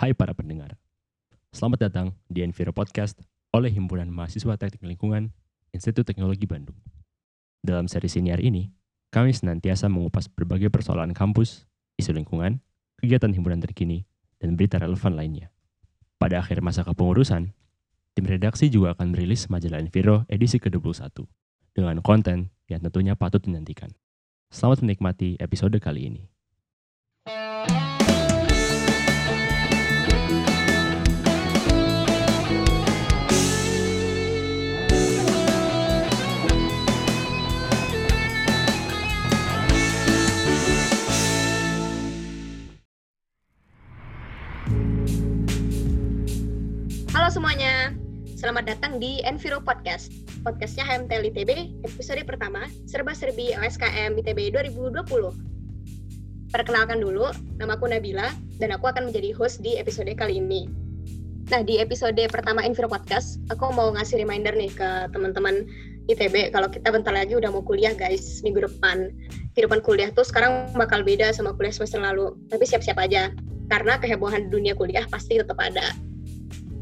Hai para pendengar. Selamat datang di Enviro Podcast oleh Himpunan Mahasiswa Teknik Lingkungan Institut Teknologi Bandung. Dalam seri siniar ini, kami senantiasa mengupas berbagai persoalan kampus, isu lingkungan, kegiatan himpunan terkini, dan berita relevan lainnya. Pada akhir masa kepengurusan, tim redaksi juga akan merilis majalah Enviro edisi ke-21 dengan konten yang tentunya patut dinantikan. Selamat menikmati episode kali ini. Semuanya, selamat datang di Enviro Podcast. Podcastnya HMTL ITB, episode pertama, Serba-Serbi OSKM ITB 2020. Perkenalkan dulu, namaku Nabila, dan aku akan menjadi host di episode kali ini. Nah, di episode pertama Enviro Podcast, aku mau ngasih reminder nih ke teman-teman ITB, kalau kita bentar lagi udah mau kuliah guys, minggu depan. Kehidupan kuliah tuh sekarang bakal beda sama kuliah semester lalu, tapi siap-siap aja, karena kehebohan dunia kuliah pasti tetap ada.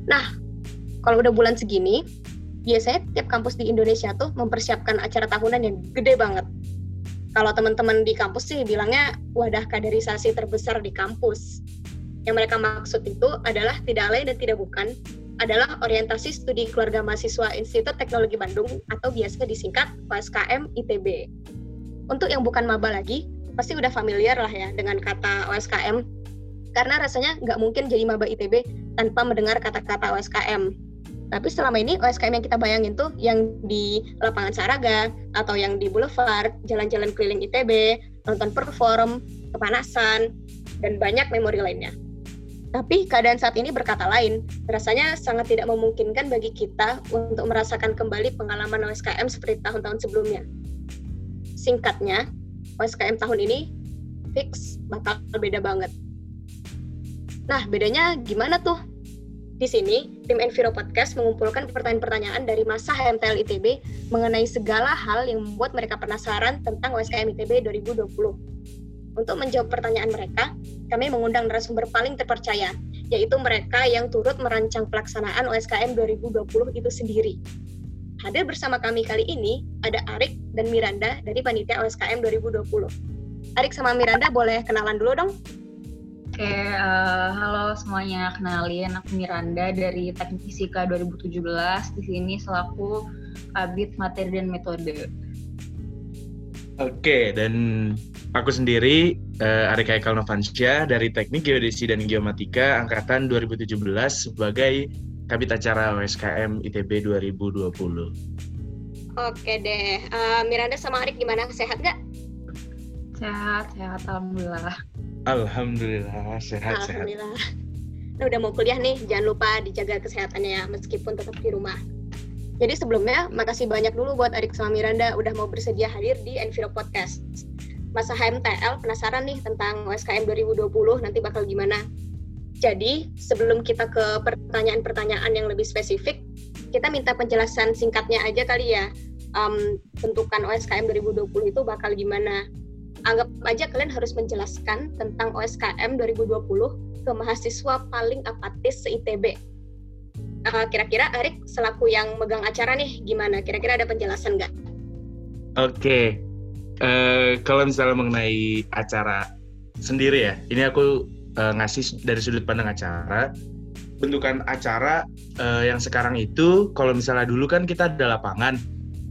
Nah, kalau udah bulan segini, biasanya tiap kampus di Indonesia tuh mempersiapkan acara tahunan yang gede banget. Kalau teman-teman di kampus sih bilangnya wadah kaderisasi terbesar di kampus. Yang mereka maksud itu adalah tidak lain dan tidak bukan adalah orientasi studi keluarga mahasiswa Institut Teknologi Bandung atau biasa disingkat OSKM ITB. Untuk yang bukan maba lagi, pasti udah familiar lah ya dengan kata OSKM karena rasanya nggak mungkin jadi maba ITB tanpa mendengar kata-kata OSKM. Tapi selama ini OSKM yang kita bayangin tuh yang di lapangan Saraga atau yang di Boulevard, jalan-jalan keliling ITB, nonton perform, kepanasan, dan banyak memori lainnya. Tapi keadaan saat ini berkata lain, rasanya sangat tidak memungkinkan bagi kita untuk merasakan kembali pengalaman OSKM seperti tahun-tahun sebelumnya. Singkatnya, OSKM tahun ini fix bakal beda banget. Nah, bedanya gimana tuh? Di sini, tim Enviro Podcast mengumpulkan pertanyaan-pertanyaan dari masa HMTL ITB mengenai segala hal yang membuat mereka penasaran tentang OSKM ITB 2020. Untuk menjawab pertanyaan mereka, kami mengundang narasumber paling terpercaya, yaitu mereka yang turut merancang pelaksanaan OSKM 2020 itu sendiri. Hadir bersama kami kali ini ada Arik dan Miranda dari Panitia OSKM 2020. Arik sama Miranda boleh kenalan dulu dong? Oke, uh, halo semuanya. Kenalin, aku Miranda dari Teknik Fisika 2017. Di sini selaku Kabit Materi dan Metode. Oke, dan aku sendiri uh, Arika Ekal Novansyah dari Teknik Geodesi dan Geomatika angkatan 2017 sebagai Kabit Acara OSKM ITB 2020. Oke deh, uh, Miranda sama Arik gimana? Sehat nggak? Sehat, sehat, alhamdulillah. Alhamdulillah sehat Alhamdulillah. Nah, udah mau kuliah nih, jangan lupa dijaga kesehatannya ya, meskipun tetap di rumah. Jadi sebelumnya, makasih banyak dulu buat Arik sama Miranda udah mau bersedia hadir di Enviro Podcast. Masa HMTL penasaran nih tentang OSKM 2020 nanti bakal gimana. Jadi, sebelum kita ke pertanyaan-pertanyaan yang lebih spesifik, kita minta penjelasan singkatnya aja kali ya. Um, bentukan OSKM 2020 itu bakal gimana? Anggap aja kalian harus menjelaskan tentang OSKM 2020 ke mahasiswa paling apatis se-ITB. Uh, kira-kira Arik selaku yang megang acara nih gimana? Kira-kira ada penjelasan nggak? Oke, okay. uh, kalau misalnya mengenai acara sendiri ya, ini aku uh, ngasih dari sudut pandang acara. Bentukan acara uh, yang sekarang itu, kalau misalnya dulu kan kita ada lapangan,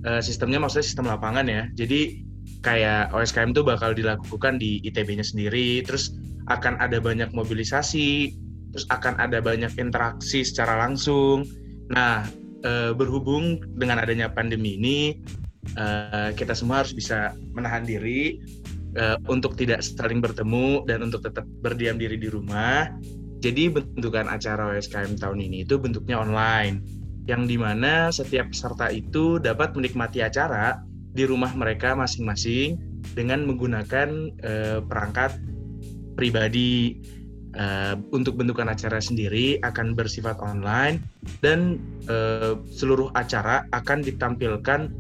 uh, sistemnya maksudnya sistem lapangan ya. Jadi kayak OSKM itu bakal dilakukan di ITB-nya sendiri, terus akan ada banyak mobilisasi, terus akan ada banyak interaksi secara langsung. Nah, e, berhubung dengan adanya pandemi ini, e, kita semua harus bisa menahan diri e, untuk tidak saling bertemu dan untuk tetap berdiam diri di rumah. Jadi bentukan acara OSKM tahun ini itu bentuknya online, yang di mana setiap peserta itu dapat menikmati acara di rumah mereka masing-masing dengan menggunakan uh, perangkat pribadi. Uh, untuk bentukan acara sendiri akan bersifat online dan uh, seluruh acara akan ditampilkan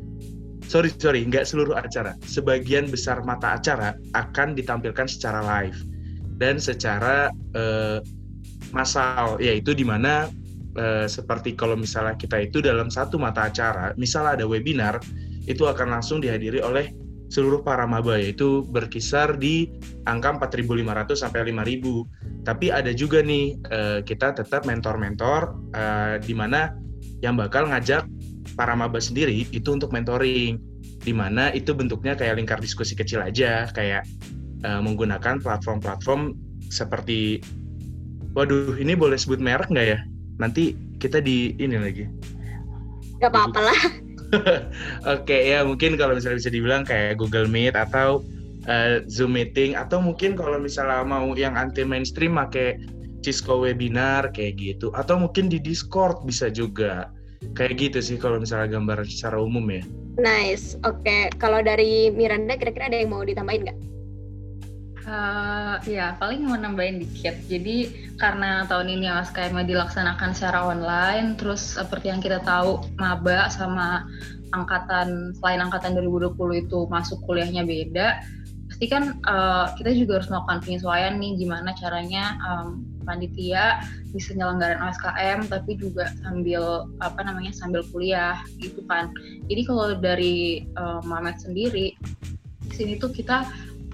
sorry sorry nggak seluruh acara sebagian besar mata acara akan ditampilkan secara live dan secara uh, massal, yaitu di mana eh, seperti kalau misalnya kita itu dalam satu mata acara, misalnya ada webinar, itu akan langsung dihadiri oleh seluruh para maba yaitu berkisar di angka 4.500 sampai 5.000. Tapi ada juga nih eh, kita tetap mentor-mentor eh, di mana yang bakal ngajak para maba sendiri itu untuk mentoring di mana itu bentuknya kayak lingkar diskusi kecil aja kayak uh, menggunakan platform-platform seperti waduh ini boleh sebut merek nggak ya nanti kita di ini lagi Gak apa-apa lah. oke ya mungkin kalau misalnya bisa dibilang kayak Google Meet atau uh, Zoom meeting atau mungkin kalau misalnya mau yang anti mainstream pakai Cisco webinar kayak gitu atau mungkin di Discord bisa juga kayak gitu sih kalau misalnya gambar secara umum ya Nice. Oke, kalau dari Miranda kira-kira ada yang mau ditambahin nggak? Uh, ya paling mau nambahin dikit. Jadi karena tahun ini OSKM dilaksanakan secara online, terus seperti yang kita tahu maba sama angkatan selain angkatan 2020 itu masuk kuliahnya beda, pasti kan uh, kita juga harus melakukan penyesuaian nih gimana caranya um, panitia bisa nyelenggaran OSKM tapi juga sambil apa namanya sambil kuliah gitu kan. Jadi kalau dari uh, Mamet sendiri di sini tuh kita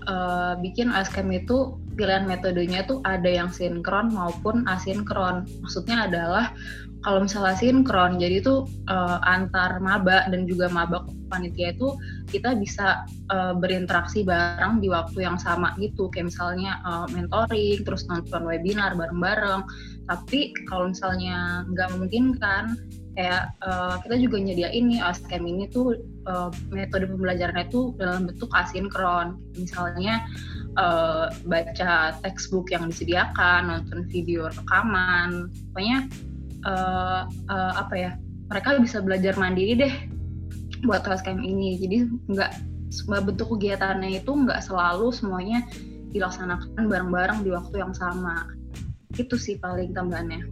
uh, bikin OSKM itu pilihan metodenya tuh ada yang sinkron maupun asinkron. Maksudnya adalah kalau misalnya sinkron, jadi itu uh, antar maba dan juga maba panitia itu kita bisa uh, berinteraksi bareng di waktu yang sama gitu. Kayak misalnya uh, mentoring, terus nonton webinar bareng-bareng. Tapi kalau misalnya nggak memungkinkan, kayak uh, kita juga nyediain nih OSCAM ini tuh uh, metode pembelajarannya itu dalam bentuk asinkron misalnya uh, baca textbook yang disediakan nonton video rekaman. Pokoknya uh, uh, apa ya mereka bisa belajar mandiri deh buat OSCAM ini. Jadi nggak bentuk kegiatannya itu nggak selalu semuanya dilaksanakan bareng-bareng di waktu yang sama. Itu sih paling tambahannya.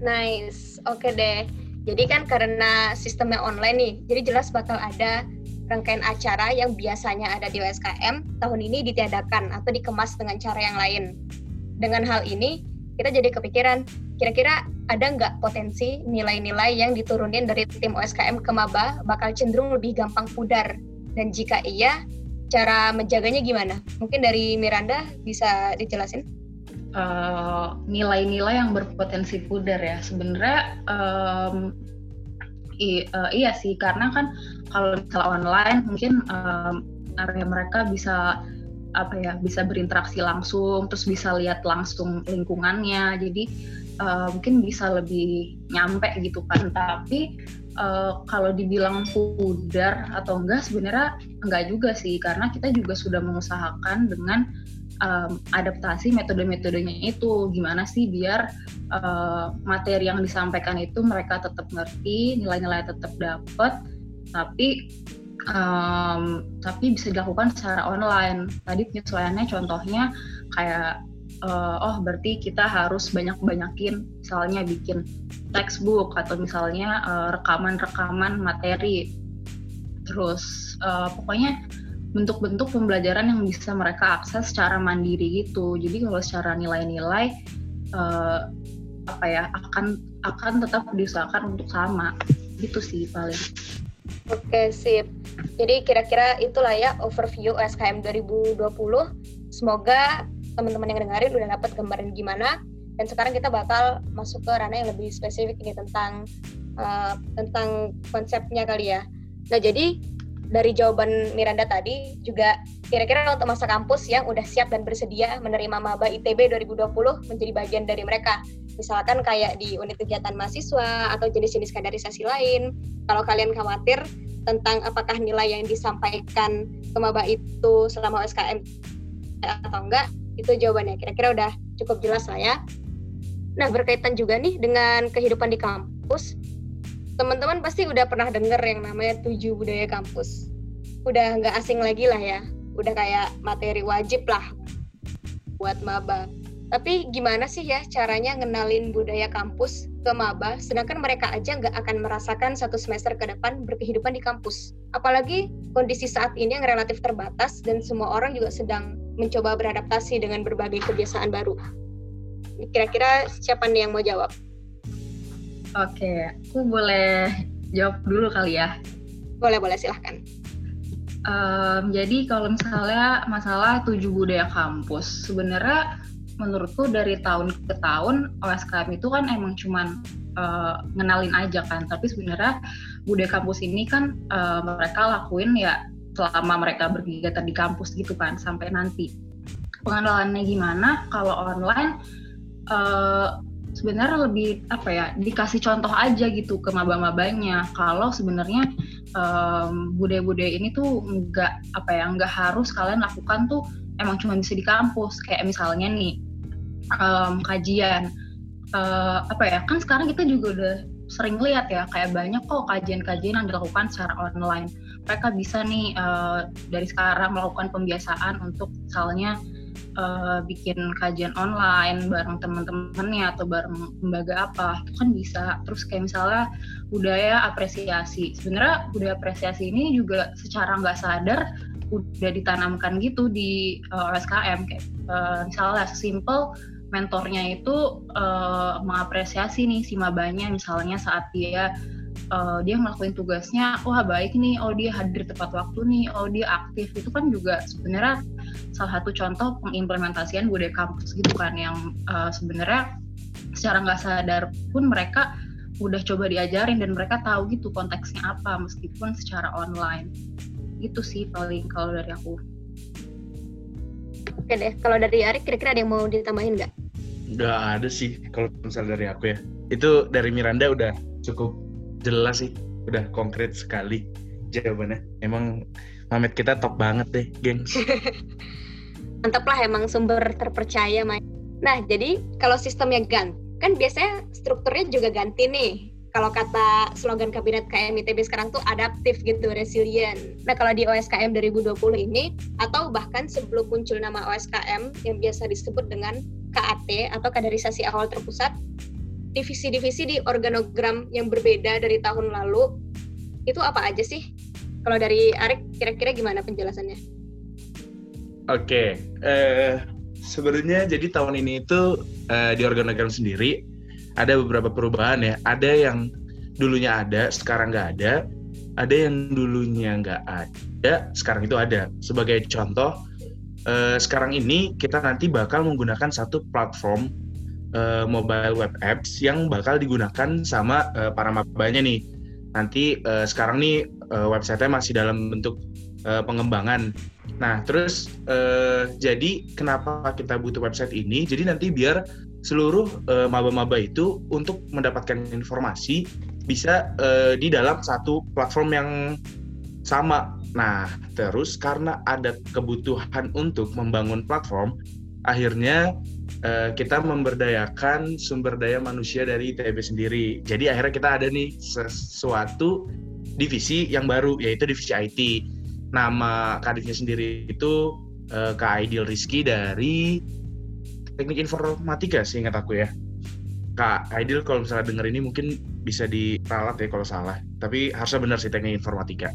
Nice. Oke deh. Jadi kan karena sistemnya online nih, jadi jelas bakal ada rangkaian acara yang biasanya ada di USKM tahun ini ditiadakan atau dikemas dengan cara yang lain. Dengan hal ini, kita jadi kepikiran, kira-kira ada nggak potensi nilai-nilai yang diturunin dari tim USKM ke maba bakal cenderung lebih gampang pudar? Dan jika iya, cara menjaganya gimana? Mungkin dari Miranda bisa dijelasin? Uh, nilai-nilai yang berpotensi pudar ya. Sebenarnya um, uh, iya sih karena kan kalau misalnya online mungkin um, area mereka bisa apa ya bisa berinteraksi langsung terus bisa lihat langsung lingkungannya. Jadi uh, mungkin bisa lebih nyampe gitu kan. Tapi uh, kalau dibilang pudar atau enggak sebenarnya enggak juga sih. Karena kita juga sudah mengusahakan dengan um, adaptasi metode-metodenya itu. Gimana sih biar uh, materi yang disampaikan itu mereka tetap ngerti nilai-nilai tetap dapat tapi um, tapi bisa dilakukan secara online. Tadi penyesuaiannya contohnya kayak uh, oh berarti kita harus banyak-banyakin misalnya bikin textbook atau misalnya rekaman-rekaman uh, materi terus uh, pokoknya bentuk-bentuk pembelajaran yang bisa mereka akses secara mandiri gitu. Jadi kalau secara nilai-nilai uh, apa ya akan akan tetap diusahakan untuk sama gitu sih paling. Oke sip. Jadi kira-kira itulah ya overview SKM 2020. Semoga teman-teman yang dengerin udah dapat gambaran gimana. Dan sekarang kita bakal masuk ke ranah yang lebih spesifik nih tentang uh, tentang konsepnya kali ya. Nah jadi dari jawaban Miranda tadi juga kira-kira untuk masa kampus yang udah siap dan bersedia menerima maba ITB 2020 menjadi bagian dari mereka. Misalkan kayak di unit kegiatan mahasiswa atau jenis-jenis kaderisasi lain. Kalau kalian khawatir tentang apakah nilai yang disampaikan ke maba itu selama SKM atau enggak, itu jawabannya. Kira-kira udah cukup jelas lah ya. Nah, berkaitan juga nih dengan kehidupan di kampus, teman-teman pasti udah pernah denger yang namanya tujuh budaya kampus. Udah nggak asing lagi lah ya. Udah kayak materi wajib lah buat maba. Tapi gimana sih ya caranya ngenalin budaya kampus ke maba, sedangkan mereka aja nggak akan merasakan satu semester ke depan berkehidupan di kampus. Apalagi kondisi saat ini yang relatif terbatas dan semua orang juga sedang mencoba beradaptasi dengan berbagai kebiasaan baru. Kira-kira siapa nih yang mau jawab? Oke, aku boleh jawab dulu kali ya. Boleh, boleh silahkan. Um, jadi kalau misalnya masalah tujuh budaya kampus, sebenarnya menurutku dari tahun ke tahun OSKM itu kan emang cuman uh, ngenalin aja kan, tapi sebenarnya budaya kampus ini kan uh, mereka lakuin ya selama mereka berkegiatan di kampus gitu kan sampai nanti. Pengenalannya gimana? Kalau online uh, sebenarnya lebih apa ya dikasih contoh aja gitu ke maba-mabanya kalau sebenarnya um, budaya-budaya ini tuh nggak apa ya nggak harus kalian lakukan tuh emang cuma bisa di kampus kayak misalnya nih um, kajian uh, apa ya kan sekarang kita juga udah sering lihat ya kayak banyak kok kajian-kajian yang dilakukan secara online mereka bisa nih uh, dari sekarang melakukan pembiasaan untuk misalnya uh, bikin kajian online bareng teman-temannya atau bareng lembaga apa itu kan bisa. Terus kayak misalnya budaya apresiasi. Sebenarnya budaya apresiasi ini juga secara nggak sadar udah ditanamkan gitu di uh, eh, OSKM kayak uh, misalnya simple mentornya itu uh, mengapresiasi nih si mabanya misalnya saat dia uh, dia ngelakuin tugasnya wah baik nih oh dia hadir tepat waktu nih oh dia aktif. Itu kan juga sebenarnya salah satu contoh pengimplementasian budaya kampus gitu kan yang uh, sebenarnya secara nggak sadar pun mereka udah coba diajarin dan mereka tahu gitu konteksnya apa meskipun secara online. Itu sih paling kalau dari aku. Oke deh kalau dari Arik kira-kira ada yang mau ditambahin nggak? Nggak ada sih kalau misal dari aku ya. Itu dari Miranda udah cukup jelas sih udah konkret sekali jawabannya emang Mamet kita top banget deh gengs mantap lah emang sumber terpercaya Mike. Nah jadi kalau sistemnya ganti kan biasanya strukturnya juga ganti nih. Kalau kata slogan kabinet KM ITB sekarang tuh adaptif gitu, resilient. Nah kalau di OSKM 2020 ini atau bahkan sebelum muncul nama OSKM yang biasa disebut dengan KAT atau kaderisasi awal terpusat, divisi-divisi di organogram yang berbeda dari tahun lalu itu apa aja sih? Kalau dari Arik kira-kira gimana penjelasannya? Oke, okay. uh, sebenarnya jadi tahun ini itu uh, di organogram sendiri ada beberapa perubahan ya. Ada yang dulunya ada, sekarang nggak ada. Ada yang dulunya nggak ada, sekarang itu ada. Sebagai contoh, uh, sekarang ini kita nanti bakal menggunakan satu platform uh, mobile web apps yang bakal digunakan sama uh, para mabanya nih. Nanti uh, sekarang nih uh, websitenya masih dalam bentuk uh, pengembangan Nah, terus uh, jadi kenapa kita butuh website ini? Jadi nanti biar seluruh uh, maba-maba itu untuk mendapatkan informasi bisa uh, di dalam satu platform yang sama. Nah, terus karena ada kebutuhan untuk membangun platform, akhirnya uh, kita memberdayakan sumber daya manusia dari ITB sendiri. Jadi akhirnya kita ada nih sesuatu divisi yang baru yaitu divisi IT nama kadifnya sendiri itu uh, Kak Aidil Rizky dari Teknik Informatika sih ingat aku ya. Kak Aidil kalau misalnya denger ini mungkin bisa diralat ya kalau salah. Tapi harusnya benar sih Teknik Informatika.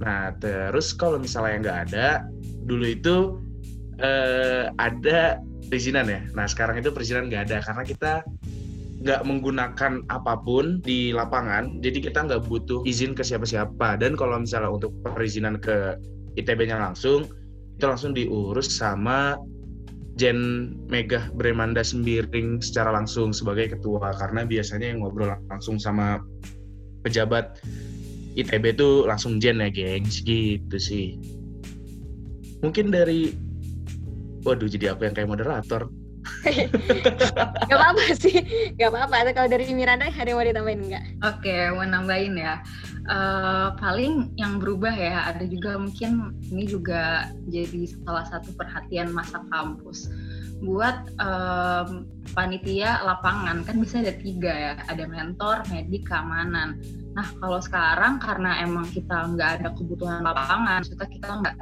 Nah terus kalau misalnya yang nggak ada, dulu itu uh, ada perizinan ya. Nah sekarang itu perizinan nggak ada karena kita nggak menggunakan apa pun di lapangan, jadi kita nggak butuh izin ke siapa-siapa. Dan kalau misalnya untuk perizinan ke ITB-nya langsung, itu langsung diurus sama Jen Megah Bremanda Sembiring secara langsung sebagai ketua karena biasanya yang ngobrol langsung sama pejabat ITB itu langsung Jen ya gengs gitu sih mungkin dari waduh jadi aku yang kayak moderator. Gak apa-apa sih gak apa-apa. Kalau dari Miranda ada yang mau ditambahin nggak? Oke okay, mau nambahin ya. Uh, paling yang berubah ya ada juga mungkin ini juga jadi salah satu perhatian masa kampus. Buat um, panitia lapangan kan bisa ada tiga ya. Ada mentor medik keamanan nah kalau sekarang karena emang kita nggak ada kebutuhan lapangan kita kita nggak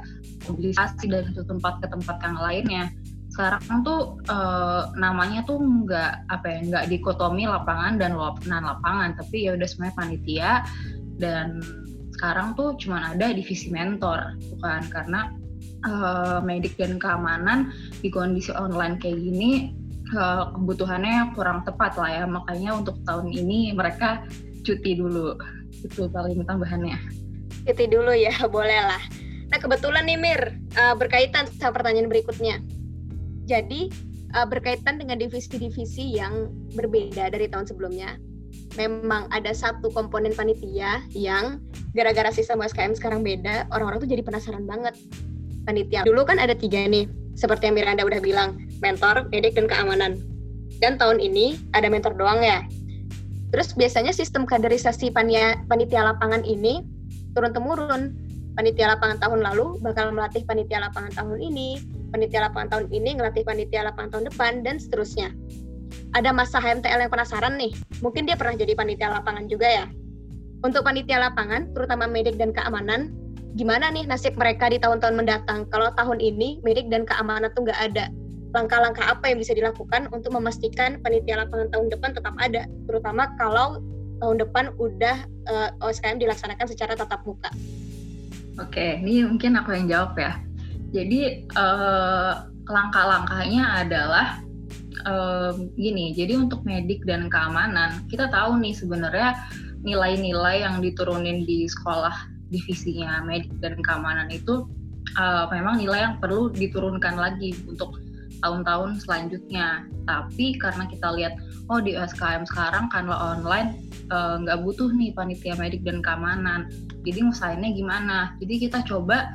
mobilisasi dari satu tempat ke tempat yang lainnya. Sekarang tuh uh, namanya tuh nggak apa ya nggak dikotomi lapangan dan non lapangan. Tapi ya udah semuanya panitia. Dan sekarang tuh cuma ada divisi mentor bukan karena uh, medik dan keamanan di kondisi online kayak gini uh, kebutuhannya kurang tepat lah ya. Makanya untuk tahun ini mereka cuti dulu itu paling tambahannya cuti dulu ya boleh lah nah kebetulan nih Mir uh, berkaitan sama pertanyaan berikutnya jadi uh, berkaitan dengan divisi-divisi yang berbeda dari tahun sebelumnya memang ada satu komponen panitia yang gara-gara sistem SKM sekarang beda, orang-orang tuh jadi penasaran banget. Panitia dulu kan ada tiga nih, seperti yang Miranda udah bilang, mentor, medik, dan keamanan. Dan tahun ini ada mentor doang ya. Terus biasanya sistem kaderisasi panitia, panitia lapangan ini turun-temurun. Panitia lapangan tahun lalu bakal melatih panitia lapangan tahun ini, panitia lapangan tahun ini ngelatih panitia lapangan tahun depan, dan seterusnya ada masa HMTL yang penasaran nih, mungkin dia pernah jadi panitia lapangan juga ya. Untuk panitia lapangan, terutama medik dan keamanan, gimana nih nasib mereka di tahun-tahun mendatang? Kalau tahun ini medik dan keamanan tuh nggak ada, langkah-langkah apa yang bisa dilakukan untuk memastikan panitia lapangan tahun depan tetap ada, terutama kalau tahun depan udah uh, eh, OSKM dilaksanakan secara tatap muka. Oke, ini mungkin aku yang jawab ya. Jadi uh, langkah-langkahnya adalah um, gini, jadi untuk medik dan keamanan, kita tahu nih sebenarnya nilai-nilai yang diturunin di sekolah divisinya medik dan keamanan itu uh, memang nilai yang perlu diturunkan lagi untuk tahun-tahun selanjutnya. Tapi karena kita lihat, oh di SKM sekarang lo online nggak uh, butuh nih panitia medik dan keamanan. Jadi ngusainnya gimana? Jadi kita coba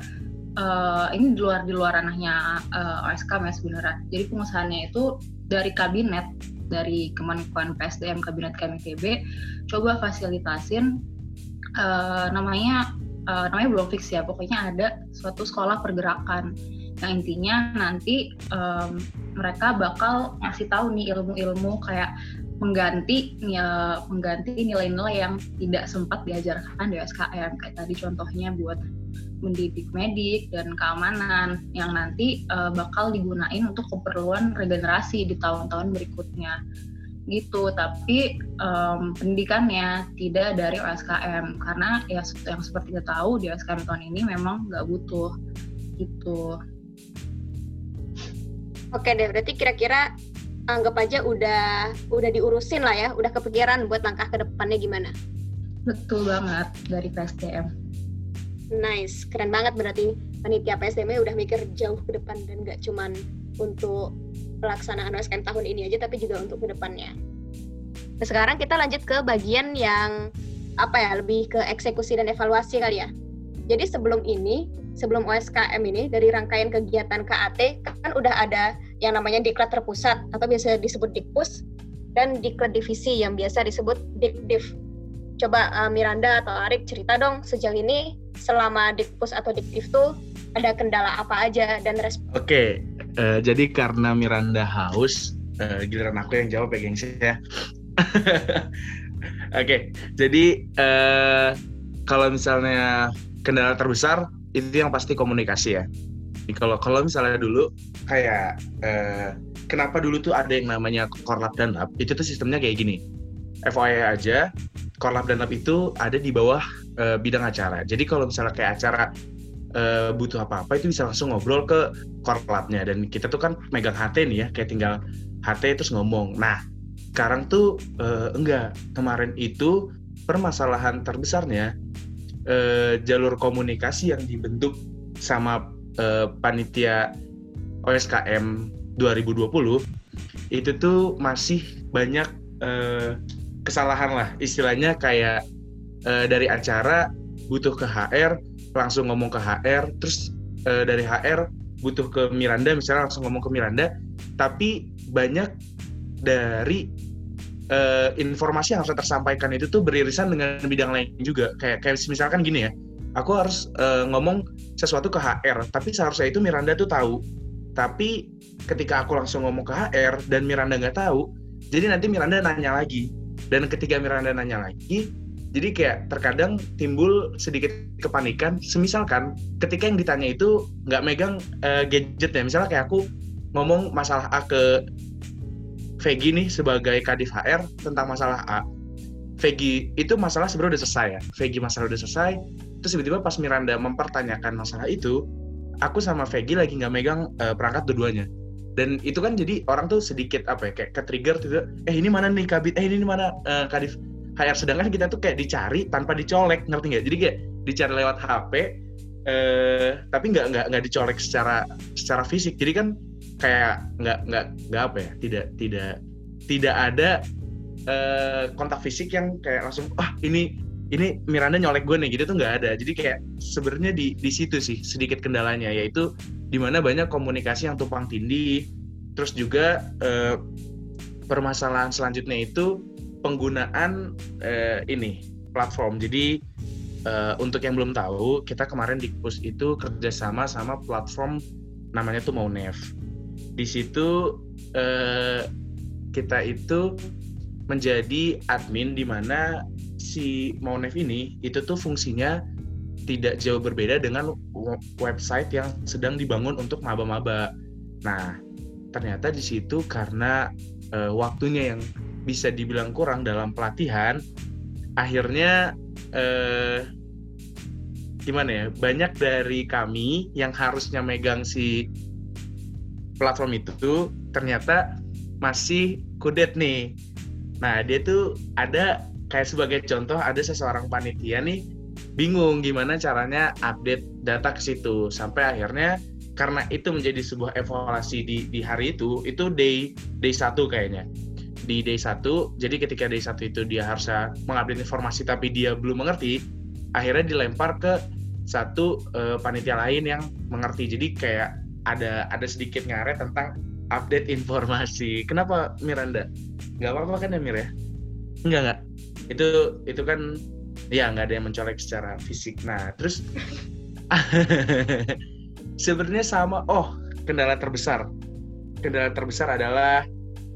uh, ini di luar di luar ranahnya uh, OSKM ya sebenarnya. Jadi pengusahaannya itu dari kabinet dari Kemenkuan PSDM Kabinet KMTB coba fasilitasin uh, namanya uh, namanya belum fix ya pokoknya ada suatu sekolah pergerakan yang intinya nanti um, mereka bakal ngasih tahu nih ilmu-ilmu kayak mengganti ya, mengganti nilai-nilai yang tidak sempat diajarkan di SKM kayak tadi contohnya buat mendidik medik dan keamanan yang nanti uh, bakal digunain untuk keperluan regenerasi di tahun-tahun berikutnya. Gitu tapi um, pendidikannya tidak dari OSKM karena ya yang seperti kita tahu di OSKM tahun ini memang nggak butuh. Gitu oke deh berarti kira-kira anggap aja udah udah diurusin lah ya udah kepikiran buat langkah ke depannya gimana betul banget dari PSDM Nice, keren banget berarti panitia PSDM udah mikir jauh ke depan dan gak cuman untuk pelaksanaan OSKM tahun ini aja tapi juga untuk ke depannya. Nah, sekarang kita lanjut ke bagian yang apa ya, lebih ke eksekusi dan evaluasi kali ya. Jadi sebelum ini, sebelum OSKM ini dari rangkaian kegiatan KAT kan udah ada yang namanya diklat terpusat atau biasa disebut dikpus dan diklat divisi yang biasa disebut dikdiv. Coba uh, Miranda atau Arik cerita dong sejauh ini selama dikpus atau dikdiv tuh ada kendala apa aja dan respon. Oke, okay. uh, eh, jadi karena Miranda haus, uh, giliran aku yang jawab ya gengsi ya. Oke, okay. jadi uh, kalau misalnya kendala terbesar itu yang pasti komunikasi ya. Kalau kalau misalnya dulu kayak uh, kenapa dulu tuh ada yang namanya korlap dan lab itu tuh sistemnya kayak gini. FYI aja, Korlap dan Lab itu ada di bawah uh, bidang acara. Jadi kalau misalnya kayak acara uh, butuh apa-apa itu bisa langsung ngobrol ke Korlapnya dan kita tuh kan megang HT nih ya, kayak tinggal HT terus ngomong. Nah, sekarang tuh uh, enggak. Kemarin itu permasalahan terbesarnya uh, jalur komunikasi yang dibentuk sama uh, panitia OSKM 2020 itu tuh masih banyak uh, kesalahan lah. Istilahnya kayak uh, dari acara butuh ke HR langsung ngomong ke HR terus uh, dari HR butuh ke Miranda misalnya langsung ngomong ke Miranda. Tapi banyak dari uh, informasi yang harus tersampaikan itu tuh beririsan dengan bidang lain juga. Kayak kayak misalkan gini ya aku harus uh, ngomong sesuatu ke HR tapi seharusnya itu Miranda tuh tahu. Tapi ketika aku langsung ngomong ke HR dan Miranda nggak tahu jadi nanti Miranda nanya lagi. Dan ketika Miranda nanya lagi jadi kayak terkadang timbul sedikit kepanikan. Semisalkan ketika yang ditanya itu nggak megang uh, gadget ya misalnya kayak aku ngomong masalah A ke Vegi nih sebagai Kadif HR tentang masalah A. Vegi itu masalah sebenarnya udah selesai ya. Vegi masalah udah selesai terus tiba-tiba pas Miranda mempertanyakan masalah itu aku sama Vegi lagi nggak megang uh, perangkat dua-duanya. Dan itu kan jadi orang tuh sedikit apa ya kayak ke trigger tuh eh ini mana nih kabit? Eh ini mana uh, kadif HR sedangkan kita tuh kayak dicari tanpa dicolek ngerti nggak? Jadi kayak dicari lewat HP eh tapi nggak nggak nggak dicolek secara secara fisik. Jadi kan kayak nggak nggak nggak apa ya tidak tidak tidak ada eh, kontak fisik yang kayak langsung ah ini ini Miranda nyolek gue nih gitu tuh nggak ada. Jadi kayak sebenarnya di di situ sih sedikit kendalanya yaitu di mana banyak komunikasi yang tumpang tindih. Terus juga eh, permasalahan selanjutnya itu penggunaan eh, ini platform. Jadi eh, untuk yang belum tahu kita kemarin di Pus itu kerjasama sama platform namanya tuh Maunev di situ eh, kita itu menjadi admin di mana si Maunev ini itu tuh fungsinya tidak jauh berbeda dengan website yang sedang dibangun untuk maba-maba. Nah, ternyata di situ karena uh, waktunya yang bisa dibilang kurang dalam pelatihan, akhirnya uh, gimana ya? Banyak dari kami yang harusnya megang si platform itu ternyata masih kudet nih. Nah, dia tuh ada kayak sebagai contoh ada seseorang panitia nih bingung gimana caranya update data ke situ. Sampai akhirnya karena itu menjadi sebuah evaluasi di di hari itu itu day day satu kayaknya. Di day satu jadi ketika day satu itu dia harus mengupdate informasi tapi dia belum mengerti akhirnya dilempar ke satu uh, panitia lain yang mengerti. Jadi kayak ada ada sedikit ngaret tentang update informasi. Kenapa Miranda? Nggak apa-apa kan ya Mir ya? Nggak nggak. Itu itu kan ya nggak ada yang mencolek secara fisik. Nah terus sebenarnya sama oh kendala terbesar. Kendala terbesar adalah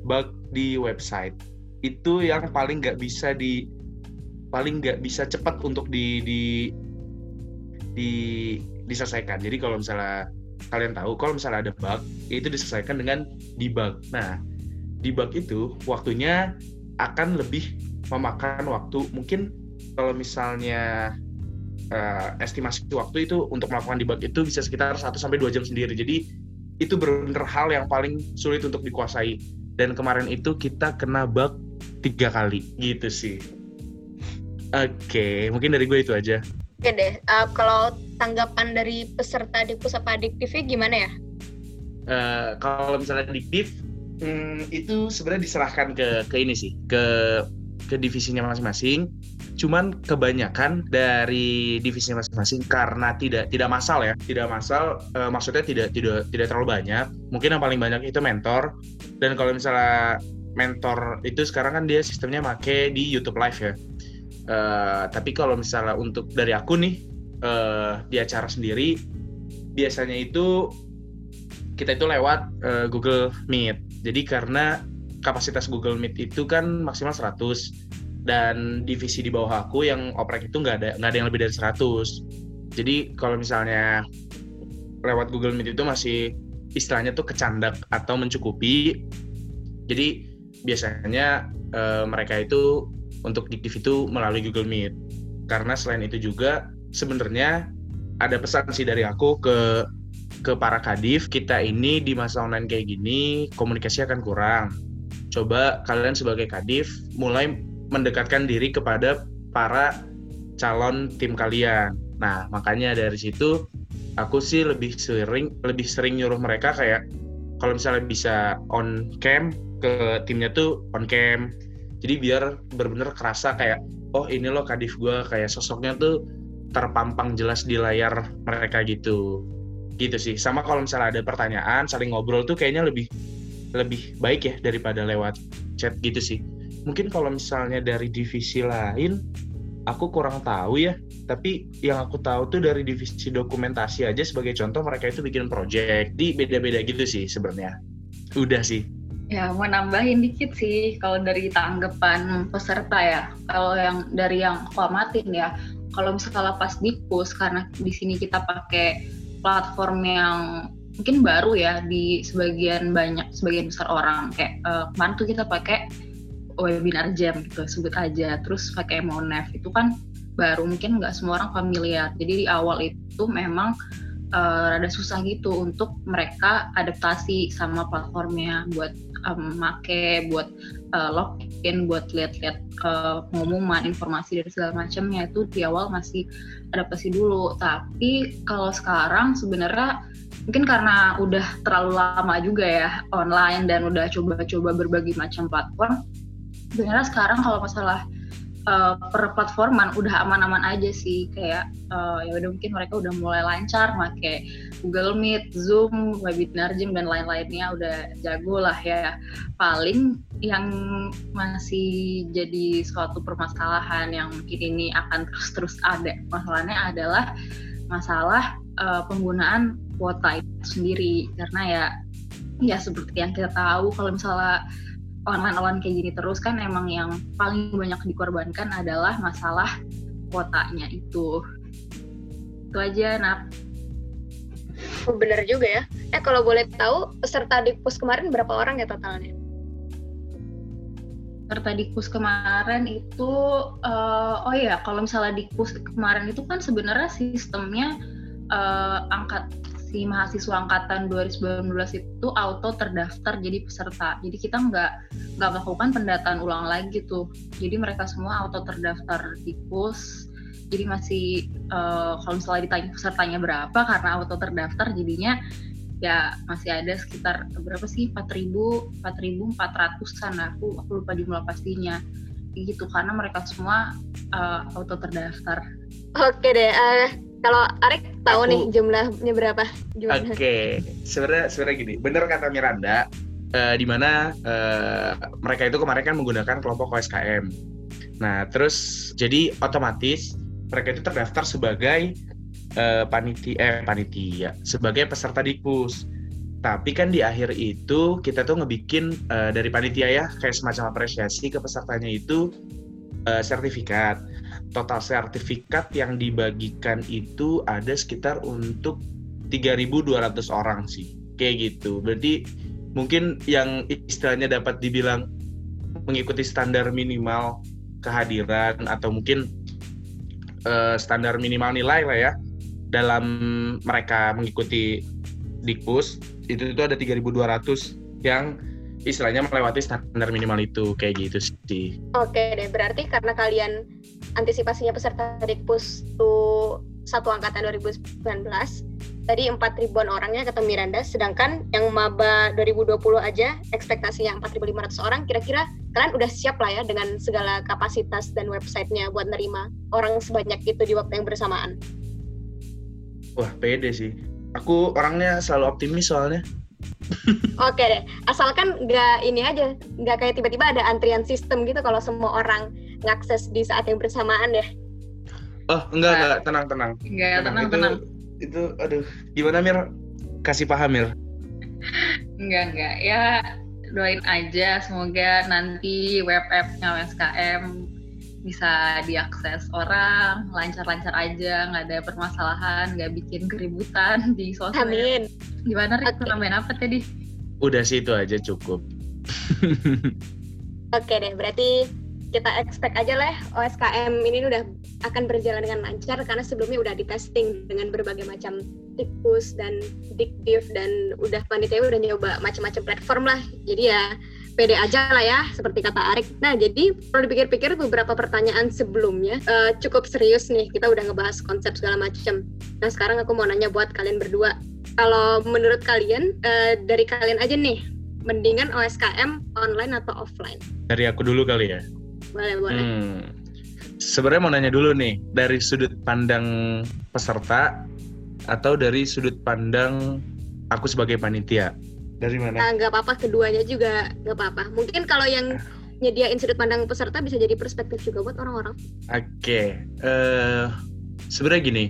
bug di website. Itu yang paling nggak bisa di paling nggak bisa cepat untuk di di di diselesaikan. Jadi kalau misalnya kalian tahu kalau misalnya ada bug itu diselesaikan dengan debug nah debug itu waktunya akan lebih memakan waktu mungkin kalau misalnya uh, estimasi waktu itu untuk melakukan debug itu bisa sekitar 1 sampai 2 jam sendiri. Jadi itu benar-benar hal yang paling sulit untuk dikuasai. Dan kemarin itu kita kena bug tiga kali gitu sih. Oke, okay, mungkin dari gue itu aja. Oke deh, uh, kalau tanggapan dari peserta di pusat adiktifnya gimana ya? Uh, kalau misalnya adiktif, hmm, itu sebenarnya diserahkan ke ke ini sih, ke ke divisinya masing-masing. Cuman kebanyakan dari divisinya masing-masing karena tidak tidak masal ya, tidak masal e, maksudnya tidak tidak tidak terlalu banyak. Mungkin yang paling banyak itu mentor. Dan kalau misalnya mentor itu sekarang kan dia sistemnya make di YouTube Live ya. E, tapi kalau misalnya untuk dari aku nih e, di acara sendiri biasanya itu kita itu lewat e, Google Meet. Jadi karena kapasitas Google Meet itu kan maksimal 100 dan divisi di bawah aku yang oprek itu nggak ada nggak ada yang lebih dari 100 jadi kalau misalnya lewat Google Meet itu masih istilahnya tuh kecandak atau mencukupi. Jadi biasanya e, mereka itu untuk diktif itu melalui Google Meet karena selain itu juga sebenarnya ada pesan sih dari aku ke ke para kadif kita ini di masa online kayak gini komunikasi akan kurang coba kalian sebagai kadif mulai mendekatkan diri kepada para calon tim kalian. Nah, makanya dari situ aku sih lebih sering lebih sering nyuruh mereka kayak kalau misalnya bisa on cam ke timnya tuh on cam. Jadi biar benar-benar kerasa kayak oh ini loh kadif gue kayak sosoknya tuh terpampang jelas di layar mereka gitu. Gitu sih. Sama kalau misalnya ada pertanyaan saling ngobrol tuh kayaknya lebih lebih baik ya daripada lewat chat gitu sih. Mungkin kalau misalnya dari divisi lain, aku kurang tahu ya. Tapi yang aku tahu tuh dari divisi dokumentasi aja sebagai contoh mereka itu bikin project. Di beda-beda gitu sih sebenarnya. Udah sih. Ya, mau nambahin dikit sih kalau dari tanggapan peserta ya. Kalau yang dari yang aku amatin ya, kalau misalnya pas di push karena di sini kita pakai platform yang mungkin baru ya di sebagian banyak sebagian besar orang. Kayak uh, kemarin tuh kita pakai webinar jam gitu sebut aja. Terus pakai Monev itu kan baru mungkin nggak semua orang familiar. Jadi di awal itu memang uh, rada susah gitu untuk mereka adaptasi sama platformnya buat um, buat uh, login buat lihat-lihat uh, pengumuman informasi dari segala macamnya. Itu di awal masih adaptasi dulu. Tapi kalau sekarang sebenarnya mungkin karena udah terlalu lama juga ya online dan udah coba-coba berbagai macam platform sebenarnya sekarang kalau masalah uh, per platforman udah aman-aman aja sih. Kayak uh, ya udah mungkin mereka udah mulai lancar make Google Meet, Zoom, webinar Gym dan lain-lainnya. Udah jago lah ya. Paling yang masih jadi suatu permasalahan yang mungkin ini akan terus-terus ada. Masalahnya adalah masalah uh, penggunaan kuota itu sendiri. Karena ya ya seperti yang kita tahu kalau misalnya online-online kayak gini terus kan emang yang paling banyak dikorbankan adalah masalah kuotanya itu. Itu aja, Nap. Bener juga ya. Eh kalau boleh tahu peserta di pus kemarin berapa orang ya totalnya? Peserta di pus kemarin itu, uh, oh ya kalau misalnya di pus kemarin itu kan sebenarnya sistemnya uh, angkat si mahasiswa angkatan 2019 itu auto terdaftar jadi peserta. Jadi kita nggak nggak melakukan pendataan ulang lagi tuh. Jadi mereka semua auto terdaftar di PUS. Jadi masih uh, kalau misalnya ditanya pesertanya berapa karena auto terdaftar jadinya ya masih ada sekitar berapa sih 4000 4400-an aku aku lupa jumlah pastinya gitu karena mereka semua uh, auto terdaftar. Oke deh, uh, kalau Arek tahu Aku, nih jumlahnya berapa? Oke, okay. sebenarnya sebenarnya gini, bener kata Miranda, uh, di mana uh, mereka itu kemarin kan menggunakan kelompok OSKM. Nah, terus jadi otomatis mereka itu terdaftar sebagai uh, panitia, eh, panitia, sebagai peserta dikbus. Tapi kan di akhir itu kita tuh ngebikin uh, dari panitia ya kayak semacam apresiasi ke pesertanya itu uh, sertifikat total sertifikat yang dibagikan itu ada sekitar untuk 3.200 orang sih. Kayak gitu. Berarti mungkin yang istilahnya dapat dibilang mengikuti standar minimal kehadiran atau mungkin uh, standar minimal nilai lah ya dalam mereka mengikuti Dikpus itu itu ada 3.200 yang istilahnya melewati standar minimal itu. Kayak gitu sih. Oke deh, berarti karena kalian antisipasinya peserta Dikpus itu satu angkatan 2019 tadi 4 ribuan orangnya kata Miranda sedangkan yang maba 2020 aja ekspektasinya 4.500 orang kira-kira kalian udah siap lah ya dengan segala kapasitas dan websitenya buat nerima orang sebanyak itu di waktu yang bersamaan. Wah pede sih. Aku orangnya selalu optimis soalnya. Oke deh, asalkan nggak ini aja, nggak kayak tiba-tiba ada antrian sistem gitu kalau semua orang ngakses di saat yang bersamaan ya? Oh enggak nah, enggak tenang tenang. Enggak tenang tenang. Itu, tenang. itu aduh gimana Mir? Kasih paham Mir. enggak enggak ya doain aja semoga nanti web appnya USKM bisa diakses orang lancar-lancar aja nggak ada permasalahan nggak bikin keributan di sosmed Amin gimana Rik okay. nambahin apa tadi udah sih itu aja cukup oke okay deh berarti kita expect aja lah OSKM ini udah akan berjalan dengan lancar karena sebelumnya udah di testing dengan berbagai macam tikus dan dikdiv dan udah panitia udah nyoba macam-macam platform lah. Jadi ya pede aja lah ya seperti kata Arik. Nah jadi kalau dipikir-pikir beberapa pertanyaan sebelumnya uh, cukup serius nih kita udah ngebahas konsep segala macam. Nah sekarang aku mau nanya buat kalian berdua. Kalau menurut kalian uh, dari kalian aja nih mendingan OSKM online atau offline? Dari aku dulu kali ya boleh boleh hmm. sebenarnya mau nanya dulu nih dari sudut pandang peserta atau dari sudut pandang aku sebagai panitia dari mana? Nah, nggak apa-apa keduanya juga nggak apa-apa. Mungkin kalau yang nyediain sudut pandang peserta bisa jadi perspektif juga buat orang-orang. Oke, okay. uh, eh, sebenarnya gini,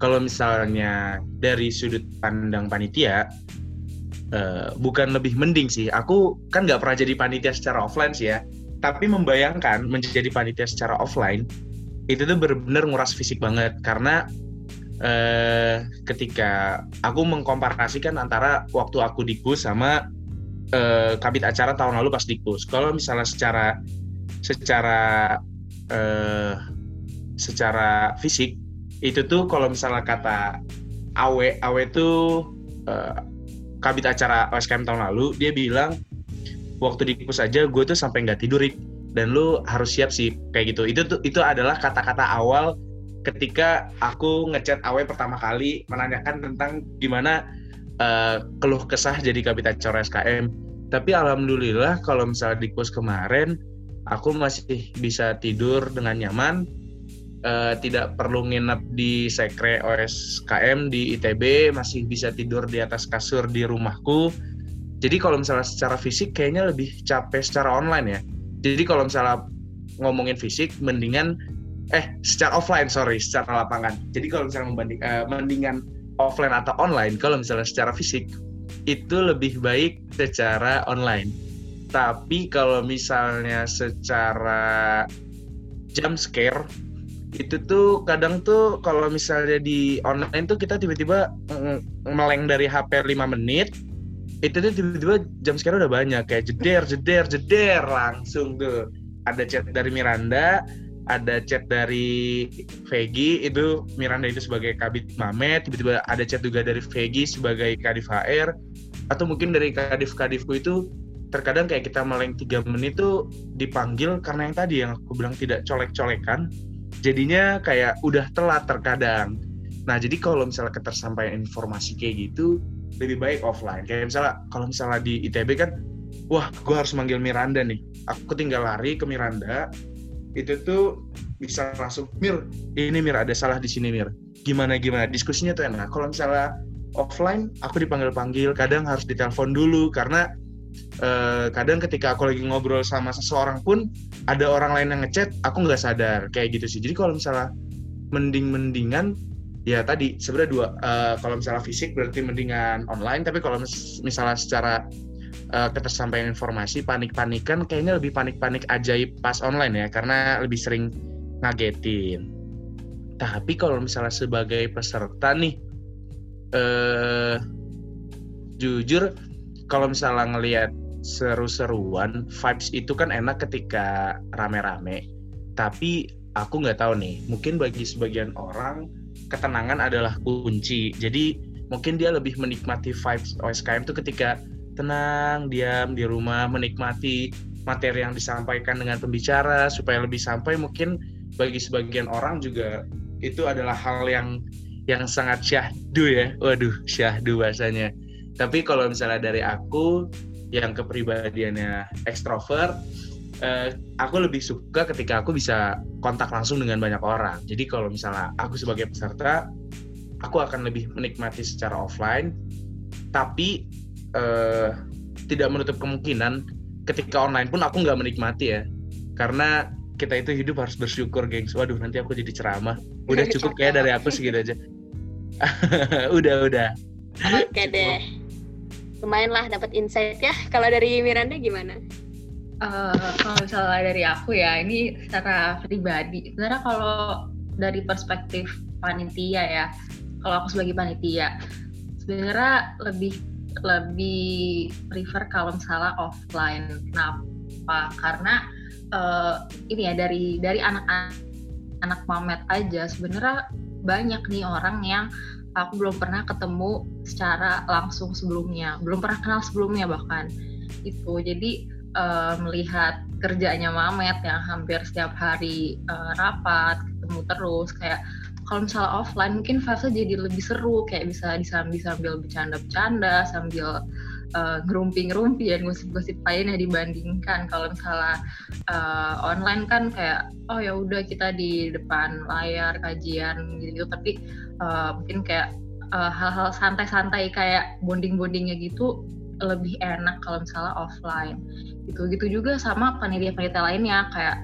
kalau misalnya dari sudut pandang panitia, uh, bukan lebih mending sih. Aku kan nggak pernah jadi panitia secara offline sih ya tapi membayangkan menjadi panitia secara offline itu tuh benar-benar nguras fisik banget karena eh, ketika aku mengkomparasikan antara waktu aku di KUS sama eh, kabit acara tahun lalu pas di KUS. Kalau misalnya secara secara eh, secara fisik itu tuh kalau misalnya kata Awe Awe itu uh, kabit acara OSKM tahun lalu dia bilang waktu di kampus aja gue tuh sampai nggak tidur dan lu harus siap sih kayak gitu. Itu tuh itu adalah kata-kata awal ketika aku ngechat Awe pertama kali menanyakan tentang gimana uh, keluh kesah jadi kabit acara SKM tapi alhamdulillah kalau misalnya di kurs kemarin aku masih bisa tidur dengan nyaman uh, tidak perlu nginep di sekre OSKM di ITB masih bisa tidur di atas kasur di rumahku jadi kalau misalnya secara fisik kayaknya lebih capek secara online ya. Jadi kalau misalnya ngomongin fisik mendingan eh secara offline sorry secara lapangan. Jadi kalau misalnya membanding uh, mendingan offline atau online kalau misalnya secara fisik itu lebih baik secara online. Tapi kalau misalnya secara jump scare itu tuh kadang tuh kalau misalnya di online tuh kita tiba-tiba meleng dari HP 5 menit itu tuh tiba-tiba jam sekarang udah banyak kayak jeder jeder jeder langsung tuh. Ada chat dari Miranda ada chat dari Vegi itu Miranda itu sebagai Kabit Mamet tiba-tiba ada chat juga dari Vegi sebagai Kadif HR atau mungkin dari Kadif Kadifku itu terkadang kayak kita meleng tiga menit tuh dipanggil karena yang tadi yang aku bilang tidak colek-colekan jadinya kayak udah telat terkadang. Nah jadi kalau misalnya ketersampaian informasi kayak gitu lebih baik offline. Kayak misalnya kalau misalnya di ITB kan wah gue harus manggil Miranda nih. Aku tinggal lari ke Miranda itu tuh bisa langsung Mir ini Mir ada salah di sini Mir. Gimana gimana? Diskusinya tuh enak. Kalau misalnya offline aku dipanggil panggil kadang harus ditelepon dulu. Karena eh, kadang ketika aku lagi ngobrol sama seseorang pun ada orang lain yang ngechat aku nggak sadar. Kayak gitu sih. Jadi kalau misalnya mending mendingan ya tadi sebenarnya dua uh, kalau misalnya fisik berarti mendingan online tapi kalau mis misalnya secara uh, ketersampaian informasi panik-panikan kayaknya lebih panik-panik ajaib pas online ya karena lebih sering ngagetin. Tapi kalau misalnya sebagai peserta nih uh, jujur kalau misalnya ngelihat seru-seruan vibes itu kan enak ketika rame-rame. Tapi aku nggak tahu nih mungkin bagi sebagian orang ketenangan adalah kunci. Jadi mungkin dia lebih menikmati vibes OSKM itu ketika tenang, diam di rumah, menikmati materi yang disampaikan dengan pembicara supaya lebih sampai mungkin bagi sebagian orang juga itu adalah hal yang yang sangat syahdu ya. Waduh, syahdu bahasanya. Tapi kalau misalnya dari aku yang kepribadiannya ekstrovert, uh, aku lebih suka ketika aku bisa kontak langsung dengan banyak orang. Jadi kalau misalnya aku sebagai peserta, aku akan lebih menikmati secara offline, tapi uh, tidak menutup kemungkinan ketika online pun aku nggak menikmati ya, karena kita itu hidup harus bersyukur, gengs. Waduh, nanti aku jadi ceramah. Udah cukup kayak dari aku segitu aja. udah, udah. Oke deh. Lumayan lah dapat insight ya. Kalau dari Miranda gimana? Uh, kalau misalnya dari aku ya, ini secara pribadi. Sebenarnya kalau dari perspektif panitia ya, kalau aku sebagai panitia, sebenarnya lebih lebih prefer kalau misalnya offline. Kenapa? Karena uh, ini ya dari dari anak-anak anak mamet aja sebenarnya banyak nih orang yang aku belum pernah ketemu secara langsung sebelumnya, belum pernah kenal sebelumnya bahkan itu. Jadi uh, melihat kerjanya Mamet yang hampir setiap hari uh, rapat ketemu terus kayak kalau misalnya offline mungkin fase jadi lebih seru kayak bisa disambil sambil bercanda-bercanda sambil uh, ngerumpi-ngerumpi dan gosip-gosip lainnya dibandingkan. Kalau misalnya uh, online kan kayak oh ya udah kita di depan layar kajian gitu tapi uh, mungkin kayak hal-hal uh, santai-santai kayak bonding-bondingnya gitu lebih enak kalau misalnya offline. Gitu gitu juga sama panitia-panitia lainnya. Kayak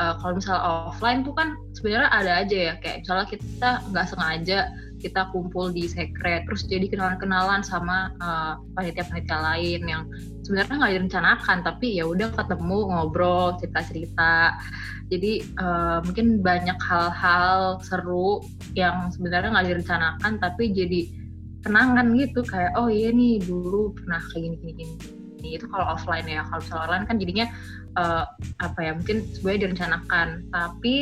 uh, kalau misalnya offline tuh kan sebenarnya ada aja ya. Kayak misalnya kita nggak sengaja kita kumpul di sekret terus jadi kenalan-kenalan sama uh, panitia-panitia lain yang sebenarnya nggak direncanakan tapi ya udah ketemu ngobrol cerita-cerita. Jadi uh, mungkin banyak hal-hal seru yang sebenarnya nggak direncanakan tapi jadi kenangan gitu kayak oh iya nih dulu pernah kayak gini gini ini itu kalau offline ya kalau misalnya online kan jadinya uh, apa ya mungkin sebenarnya direncanakan. Tapi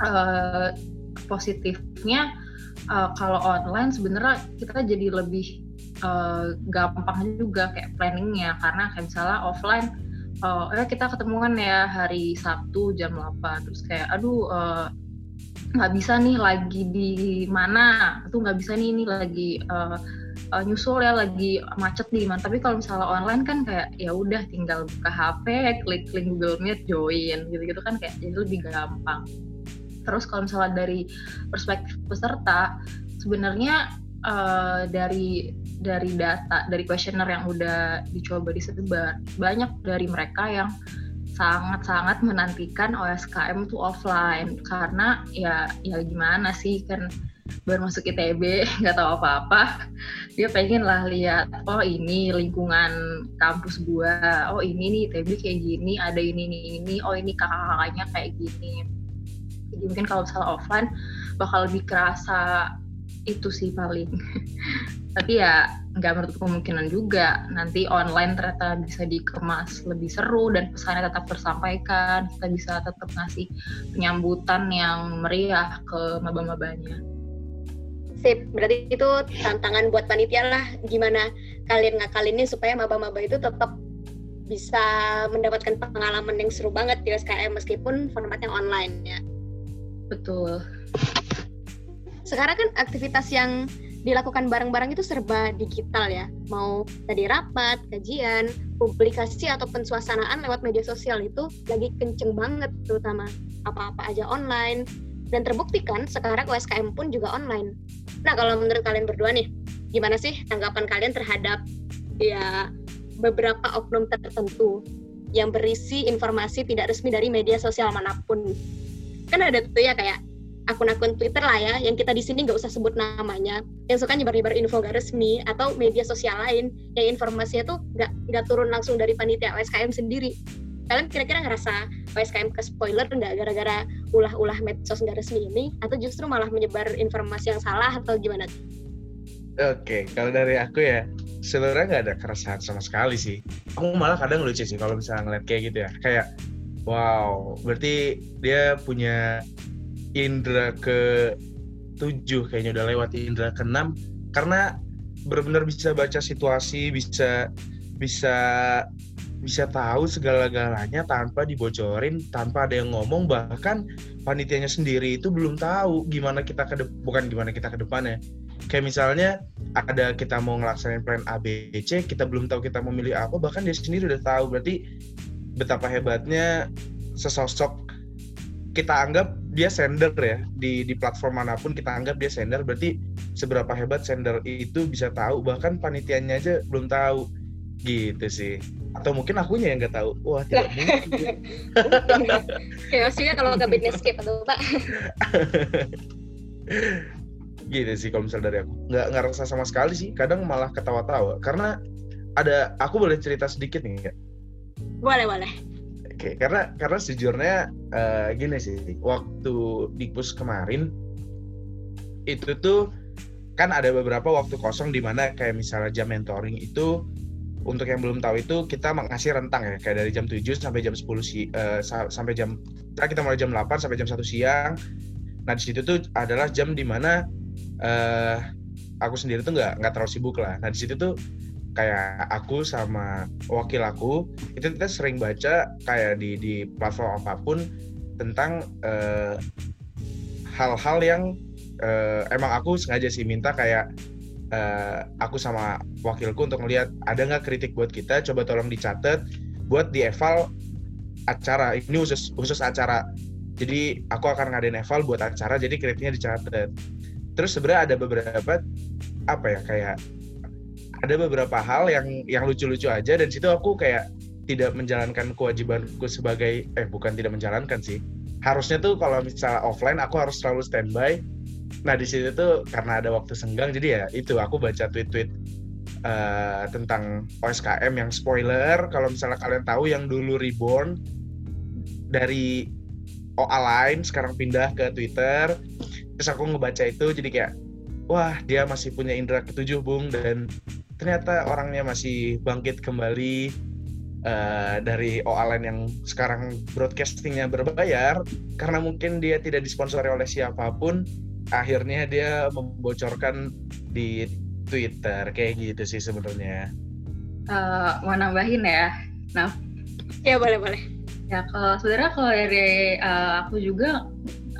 uh, positifnya uh, kalau online sebenarnya kita jadi lebih uh, gampang juga kayak planningnya. Karena kayak misalnya offline uh, kita ketemuan ya hari Sabtu jam 8 terus kayak aduh uh, nggak bisa nih lagi di mana tuh nggak bisa nih ini lagi uh, uh, nyusul ya lagi macet di mana. Tapi kalau misalnya online kan kayak ya udah tinggal buka HP klik link Google Meet join gitu gitu kan kayak jadi lebih gampang. Terus kalau misalnya dari perspektif peserta sebenarnya uh, dari dari data dari kuesioner yang udah dicoba disebar banyak dari mereka yang sangat-sangat menantikan OSKM itu offline. Karena ya ya gimana sih kan baru masuk ITB nggak tahu apa-apa. Dia pengen lah lihat oh ini lingkungan kampus gua. Oh ini nih ITB kayak gini ada ini ini ini. Oh ini kakak-kakaknya kayak gini. Jadi mungkin kalau misalnya offline bakal lebih kerasa itu sih paling. Tapi ya nggak menutup kemungkinan juga. Nanti online ternyata bisa dikemas lebih seru dan pesannya tetap tersampaikan. Kita bisa tetap ngasih penyambutan yang meriah ke maba-mabanya. Sip. Berarti itu tantangan buat panitia lah. Gimana kalian ngakalinnya supaya maba-maba itu tetap bisa mendapatkan pengalaman yang seru banget di SKM meskipun formatnya online ya. Betul sekarang kan aktivitas yang dilakukan bareng-bareng itu serba digital ya. Mau tadi rapat, kajian, publikasi atau pensuasanaan lewat media sosial itu lagi kenceng banget terutama apa-apa aja online dan terbuktikan sekarang USKM pun juga online. Nah, kalau menurut kalian berdua nih, gimana sih tanggapan kalian terhadap ya beberapa oknum tertentu yang berisi informasi tidak resmi dari media sosial mana pun? Kan ada tuh ya kayak akun-akun Twitter lah ya, yang kita di sini nggak usah sebut namanya, yang suka nyebar-nyebar info gak resmi atau media sosial lain yang informasinya tuh nggak nggak turun langsung dari panitia OSKM sendiri. Kalian kira-kira ngerasa OSKM ke spoiler nggak gara-gara ulah-ulah medsos nggak resmi ini, atau justru malah menyebar informasi yang salah atau gimana? Oke, kalau dari aku ya, sebenarnya nggak ada keresahan sama sekali sih. Aku malah kadang lucu sih kalau misalnya ngeliat kayak gitu ya. Kayak, wow, berarti dia punya indra ke tujuh kayaknya udah lewat indra ke enam karena benar-benar bisa baca situasi bisa bisa bisa tahu segala-galanya tanpa dibocorin tanpa ada yang ngomong. Bahkan panitianya sendiri itu belum tahu gimana kita ke bukan gimana kita ke depannya kayak misalnya ada kita mau ngelaksanain plan A B C kita belum tahu kita mau milih apa bahkan dia sendiri udah tahu. Berarti betapa hebatnya sesosok kita anggap dia sender ya. Di di platform mana pun kita anggap dia sender berarti seberapa hebat sender itu bisa tahu. Bahkan panitianya aja belum tahu. Gitu sih. Atau mungkin akunya yang nggak tahu. Wah tidak mungkin. Ya maksudnya kalau nggak business skip atau pak gitu sih kalau misal dari aku. Nggak nggak rasa sama sekali sih. Kadang malah ketawa-tawa. Karena ada aku boleh cerita sedikit nih ya? Boleh boleh Oke, karena karena sejujurnya uh, gini sih, waktu dikpus kemarin itu tuh kan ada beberapa waktu kosong di mana kayak misalnya jam mentoring itu untuk yang belum tahu itu kita ngasih rentang ya kayak dari jam 7 sampai jam 10 si uh, sampai jam kita mulai jam 8 sampai jam 1 siang. Nah, di situ tuh adalah jam di mana uh, aku sendiri tuh nggak nggak terlalu sibuk lah. Nah, di situ tuh kayak aku sama wakil aku itu kita sering baca kayak di di platform apa pun tentang eh, hal-hal yang uh, emang aku sengaja sih minta kayak uh, aku sama wakilku untuk melihat ada nggak kritik buat kita coba tolong dicatat buat di eval acara. Ini khusus khusus acara. Jadi aku akan ngadain eval buat acara jadi kritiknya dicatat. Terus sebenarnya ada beberapa apa ya kayak ada beberapa hal yang yang lucu-lucu aja dan situ aku kayak tidak menjalankan kewajibanku sebagai eh bukan tidak menjalankan sih. Harusnya tuh kalau misalnya offline aku harus selalu standby. Nah di situ tuh karena ada waktu senggang jadi ya itu aku baca tweet-tweet uh, tentang OSKM yang spoiler. Kalau misalnya kalian tahu yang dulu reborn dari OA lain sekarang pindah ke Twitter. Terus aku ngebaca itu jadi kayak wah dia masih punya indera ketujuh bung dan ternyata orangnya masih bangkit kembali uh, dari OALN yang sekarang broadcastingnya berbayar karena mungkin dia tidak disponsori oleh siapa pun akhirnya dia membocorkan di Twitter kayak gitu sih sebenarnya. Uh, mau nambahin ya, nah ya boleh boleh. Ya kalau sebenarnya kalau dari uh, aku juga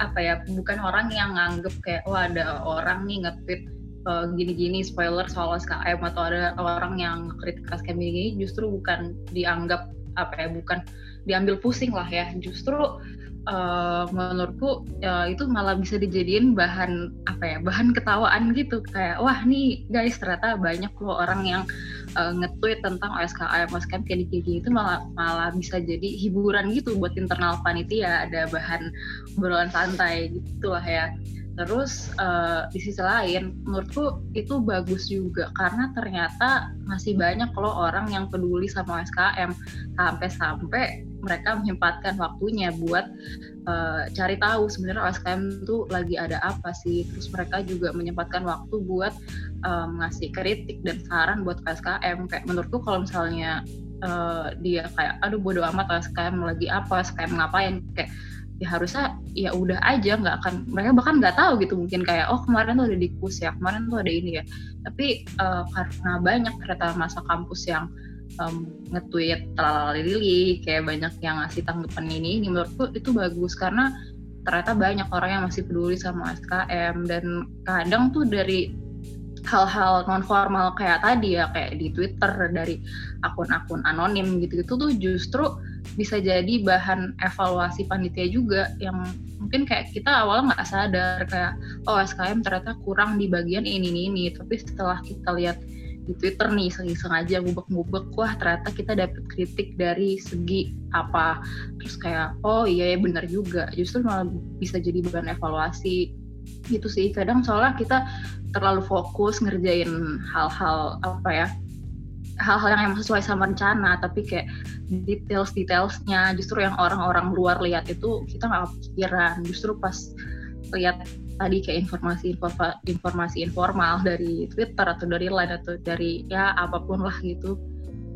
apa ya bukan orang yang nganggep kayak wah ada orang nih nge-tweet uh, gini-gini spoiler soal SKM atau ada orang yang kritik SKM gini justru bukan dianggap apa ya bukan diambil pusing lah ya. Justru uh, menurutku uh, itu malah bisa dijadiin bahan apa ya bahan ketawaan gitu. Kayak wah nih guys ternyata banyak loh orang yang uh, nge-tweet tentang OSKM OSKM kayak gini itu malah malah bisa jadi hiburan gitu buat internal panitia ada bahan obrolan santai gitulah ya Terus uh, di sisi lain, menurutku itu bagus juga karena ternyata masih banyak loh orang yang peduli sama SKM sampai-sampai mereka menyempatkan waktunya buat uh, cari tahu sebenarnya OSKM itu lagi ada apa sih. Terus mereka juga menyempatkan waktu buat um, ngasih kritik dan saran buat SKM. Kayak menurutku kalau misalnya uh, dia kayak aduh bodo amat OSKM lagi apa, SKM ngapain kayak ya harusnya ya udah aja nggak akan mereka bahkan nggak tahu gitu mungkin kayak oh kemarin tuh ada di kus ya kemarin tuh ada ini ya. Tapi uh, karena banyak ternyata masa kampus yang um, nge-tweet lili kayak banyak yang ngasih tanggapan ini, ini menurutku itu bagus karena ternyata banyak orang yang masih peduli sama SKM dan kadang tuh dari hal-hal non formal kayak tadi ya kayak di Twitter dari akun-akun anonim gitu-gitu tuh justru bisa jadi bahan evaluasi panitia juga yang mungkin kayak kita awalnya nggak sadar kayak oh SKM ternyata kurang di bagian ini ini ini. Tapi setelah kita lihat di Twitter nih iseng-iseng aja ngubek-ngubek wah ternyata kita dapet kritik dari segi apa? Terus kayak oh iya ya benar juga. Justru malah bisa jadi bahan evaluasi. Gitu sih. Kadang soalnya kita terlalu fokus ngerjain hal-hal apa ya hal-hal yang sesuai sama rencana tapi kayak details detailsnya justru yang orang-orang luar lihat itu kita nggak kepikiran. Justru pas lihat tadi kayak informasi informasi informal dari Twitter atau dari Line atau dari ya apa pun lah gitu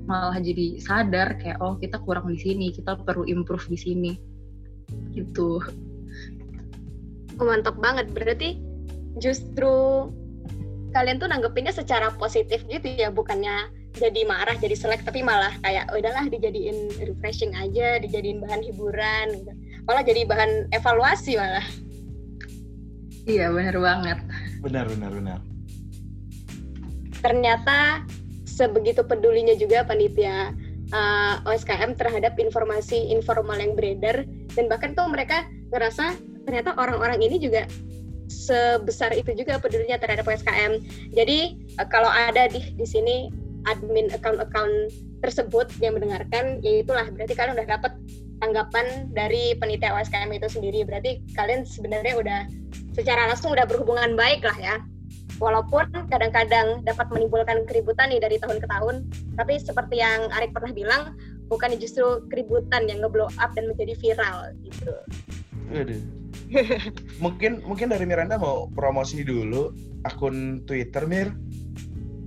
malah jadi sadar kayak oh kita kurang di sini kita perlu improve di sini. Gitu. Mantap banget. Berarti justru kalian tuh nanggepinnya secara positif gitu ya bukannya jadi marah jadi selek tapi malah kayak oh, udahlah dijadiin refreshing aja dijadiin bahan hiburan gitu. malah jadi bahan evaluasi malah iya benar banget benar benar benar ternyata sebegitu pedulinya juga panitia uh, eh, OSKM terhadap informasi informal yang beredar dan bahkan tuh mereka ngerasa ternyata orang-orang ini juga sebesar itu juga pedulinya terhadap USKM. Jadi uh, kalau ada di di sini admin account-account tersebut yang mendengarkan, ya itulah berarti kalian udah dapat tanggapan dari penitia USKM itu sendiri. Berarti kalian sebenarnya udah secara langsung udah berhubungan baik lah ya. Walaupun kadang-kadang dapat menimbulkan keributan nih dari tahun ke tahun, tapi seperti yang Arik pernah bilang, bukan justru keributan yang ngeblow up dan menjadi viral gitu. Aduh mungkin mungkin dari Miranda mau promosi dulu akun Twitter Mir.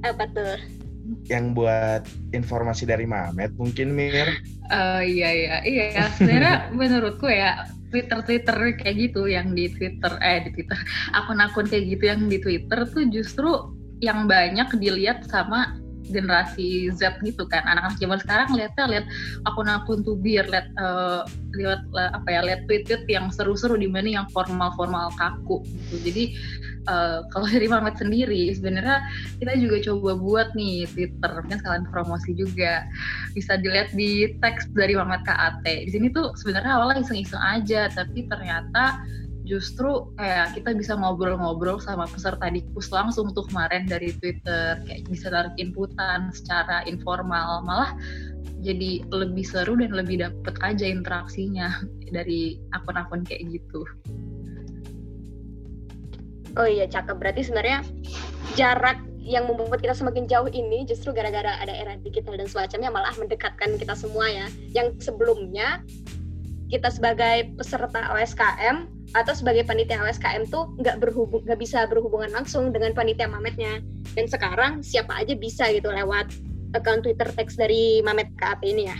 Apa tuh? Yang buat informasi dari Mamet mungkin Mir. Uh, iya iya. Iya sebenarnya menurutku ya Twitter Twitter kayak gitu yang di Twitter eh di Twitter akun-akun kayak gitu yang di Twitter tuh justru yang banyak dilihat sama generasi Z gitu kan. Anak-anak zaman sekarang lihatnya lihat akun-akun tubir lihat uh, lihat uh, apa ya lihat tweet-tweet yang seru-seru dibanding yang formal-formal kaku gitu. Jadi uh, kalau dari Mamet sendiri sebenarnya kita juga coba buat nih Twitter mungkin sekalian promosi juga. Bisa dilihat di teks dari Mamet KAT di sini tuh sebenarnya awalnya iseng-iseng aja tapi ternyata justru kayak kita bisa ngobrol-ngobrol sama peserta dikus langsung tuh kemarin dari Twitter. Kayak bisa tarik inputan secara informal malah jadi lebih seru dan lebih dapet aja interaksinya dari akun-akun kayak gitu. Oh iya cakep. Berarti sebenarnya jarak yang membuat kita semakin jauh ini justru gara-gara ada era digital dan semacamnya malah mendekatkan kita semua ya. Yang sebelumnya kita sebagai peserta OSKM atau sebagai panitia OSKM tuh nggak berhubung nggak bisa berhubungan langsung dengan panitia Mametnya. Dan sekarang siapa aja bisa gitu lewat account Twitter teks dari Mamet KAP ini ya.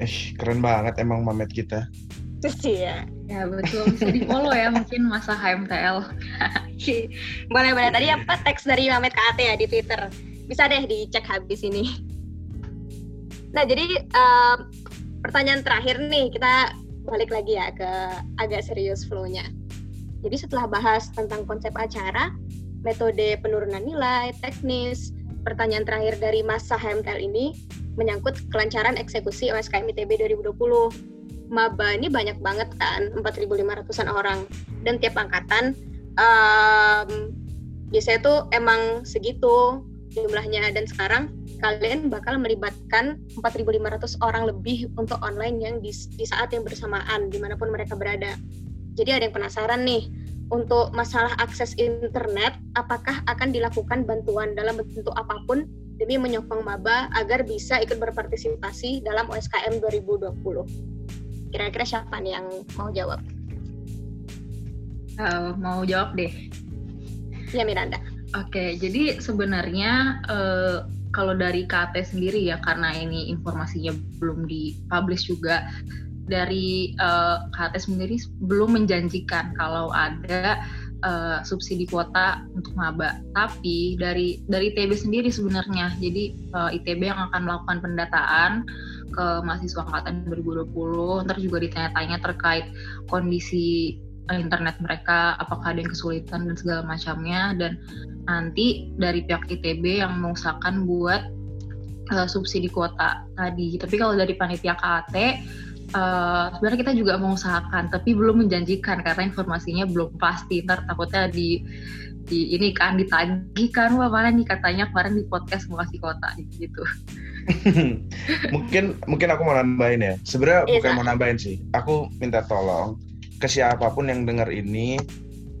Eh keren banget emang Mamet kita gitu sih ya. Ya betul, bisa di follow ya mungkin masa HMTL. boleh boleh tadi apa teks dari Mamet KAT ya di Twitter. Bisa deh dicek habis ini. Nah jadi um, pertanyaan terakhir nih kita balik lagi ya ke agak serius flow-nya. Jadi setelah bahas tentang konsep acara, metode penurunan nilai, teknis, pertanyaan terakhir dari masa HMTL ini menyangkut kelancaran eksekusi OSKM ITB 2020. Maba ini banyak banget kan, 4.500an orang. Dan tiap angkatan um, biasanya tuh emang segitu jumlahnya. Dan sekarang kalian bakal melibatkan 4.500 orang lebih untuk online yang di, di saat yang bersamaan, di mana pun mereka berada. Jadi ada yang penasaran nih, untuk masalah akses internet, apakah akan dilakukan bantuan dalam bentuk apa pun demi menyokong maba agar bisa ikut berpartisipasi dalam OSKM 2020? Kira-kira siapa nih yang mau jawab? Uh, mau jawab deh. Ya Miranda. Oke, okay, jadi sebenarnya uh, kalau dari KT sendiri ya karena ini informasinya belum dipublish juga dari uh, eh, KT sendiri belum menjanjikan kalau ada uh, subsidi kuota untuk maba. Tapi dari dari ITB sendiri sebenarnya, jadi uh, ITB yang akan melakukan pendataan ke mahasiswa angkatan 2020, ntar juga ditanya-tanya terkait kondisi internet mereka, apakah ada yang kesulitan dan segala macamnya, dan nanti dari pihak ITB yang mengusahakan buat uh, subsidi kuota tadi. Tapi kalau dari panitia KAT uh, sebenarnya kita juga mengusahakan tapi belum menjanjikan karena informasinya belum pasti. Ntar takutnya di di ini kan ditagih kan wah mana nih? Katanya kemarin di podcast mau kasih kota gitu mungkin mungkin aku mau nambahin ya. Sebenarnya iya, bukan mau nambahin sih. Aku minta tolong ke siapa pun yang dengar ini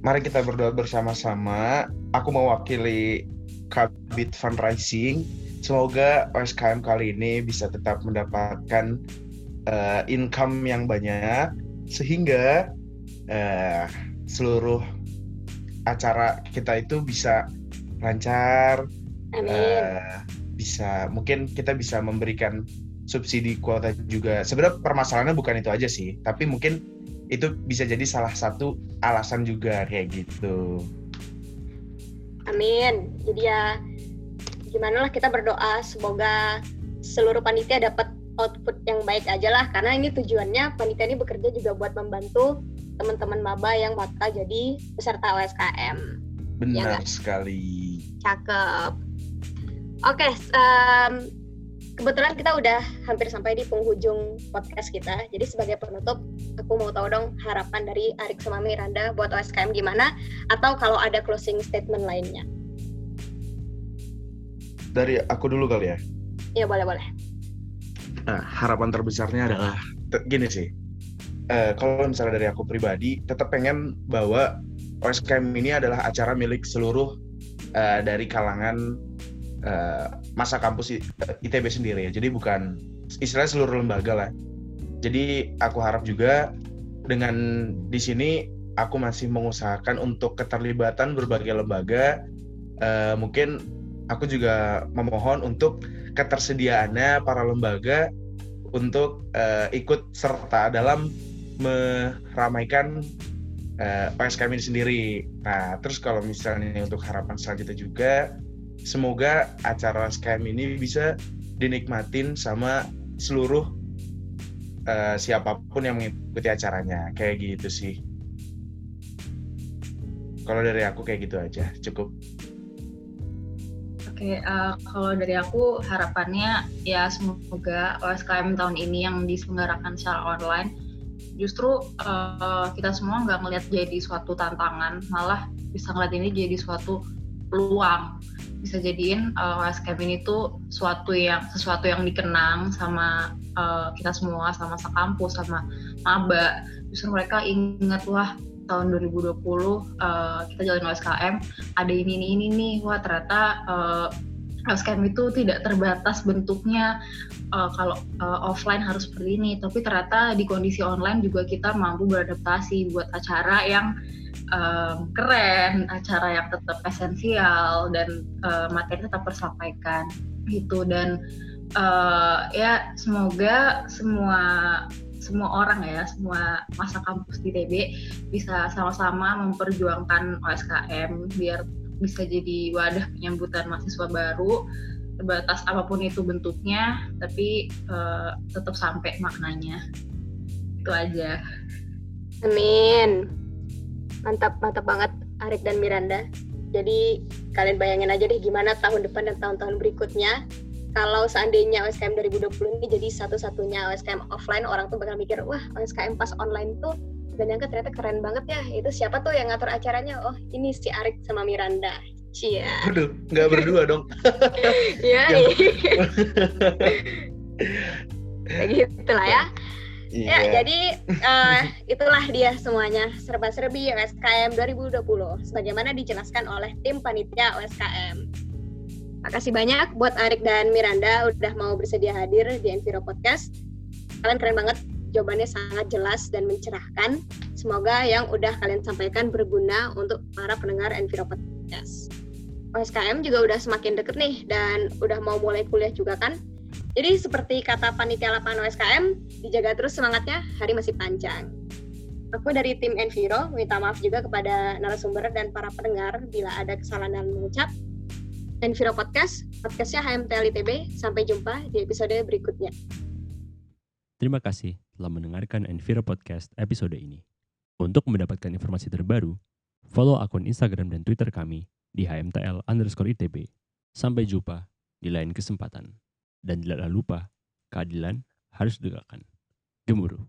mari kita berdoa bersama-sama. Aku mewakili Kabit Fundraising. Semoga OSKM kali ini bisa tetap mendapatkan uh, income yang banyak sehingga uh, seluruh acara kita itu bisa lancar Uh, bisa mungkin kita bisa memberikan subsidi kuota juga sebenarnya permasalahannya bukan itu aja sih tapi mungkin itu bisa jadi salah satu alasan juga kayak gitu amin jadi ya gimana lah kita berdoa semoga seluruh panitia dapat output yang baik aja lah karena ini tujuannya panitia ini bekerja juga buat membantu teman-teman maba yang bakal jadi peserta OSKM. Benar ya sekali. Cakep. Oke, okay, um, kebetulan kita udah hampir sampai di penghujung podcast kita. Jadi sebagai penutup, aku mau tahu dong harapan dari Arik sama Miranda buat OSKM gimana, atau kalau ada closing statement lainnya. Dari aku dulu kali ya. Iya boleh boleh Nah, harapan terbesarnya adalah gini sih. Uh, kalau misalnya dari aku pribadi, tetap pengen bahwa OSKM ini adalah acara milik seluruh uh, dari kalangan uh, masa kampus ITB sendiri ya. Jadi bukan istilah seluruh lembaga lah. Jadi aku harap juga dengan di sini aku masih mengusahakan untuk keterlibatan berbagai lembaga. Uh, mungkin aku juga memohon untuk ketersediaannya para lembaga untuk uh, ikut serta dalam meramaikan uh, OSKM ini sendiri. Nah, terus kalau misalnya untuk harapan selanjutnya juga, semoga acara OSKM ini bisa dinikmatin sama seluruh uh, siapa pun yang mengikuti acaranya. Kayak gitu sih. Kalau dari aku kayak gitu aja, cukup. Oke, uh, kalau dari aku harapannya ya semoga OSKM tahun ini yang diselenggarakan secara online justru uh, kita semua nggak ngelihat jadi suatu tantangan, malah bisa ngeliat ini jadi suatu peluang. Bisa jadiin uh, eh, OSKM ini tuh suatu yang sesuatu yang dikenang sama uh, kita semua, sama sekampus, sama maba. Justru mereka ingat wah tahun 2020 uh, eh, kita jalan OSKM ada ini ini ini nih wah ternyata uh, OSKM itu tidak terbatas bentuknya uh, kalau uh, offline harus seperti ini tapi ternyata di kondisi online juga kita mampu beradaptasi buat acara yang um, keren acara yang tetap esensial dan uh, materi tetap tersampaikan gitu. Dan uh, ya semoga semua semua orang ya, semua masa kampus di TB bisa sama-sama memperjuangkan OSKM biar bisa jadi wadah penyambutan mahasiswa baru terbatas apa pun itu bentuknya tapi uh, tetap sampai maknanya. Itu aja. Amin mantap mantap banget Arik dan Miranda jadi kalian bayangin aja deh gimana tahun depan dan tahun-tahun berikutnya kalau seandainya OSKM 2020 ini jadi satu-satunya OSKM offline orang tuh bakal mikir wah OSKM pas online tuh dan yang ternyata keren banget ya itu siapa tuh yang ngatur acaranya oh ini si Arik sama Miranda Cia. Aduh, nggak berdua dong. Iya. Kayak gitu lah ya. Iya. Ya, jadi uh, itulah dia semuanya serba-serbi OSKM 2020 sebagaimana dijelaskan oleh tim panitia OSKM. Makasih banyak buat Arik dan Miranda udah mau bersedia hadir di Enviro Podcast. Kalian keren banget, jawabannya sangat jelas dan mencerahkan. Semoga yang udah kalian sampaikan berguna untuk para pendengar Enviro Podcast. OSKM juga udah semakin deket nih dan udah mau mulai kuliah juga kan. Jadi seperti kata panitia lapangan OSKM, dijaga terus semangatnya, hari masih panjang. Aku dari tim Enviro minta maaf juga kepada narasumber dan para pendengar bila ada kesalahan dalam mengucap. Enviro Podcast, podcastnya HMTL ITB. Sampai jumpa di episode berikutnya. Terima kasih telah mendengarkan Enviro Podcast episode ini. Untuk mendapatkan informasi terbaru, follow akun Instagram dan Twitter kami di HMTL underscore ITB. Sampai jumpa di lain kesempatan. Dan jangan lupa, keadilan harus ditegakkan. Gemuruh.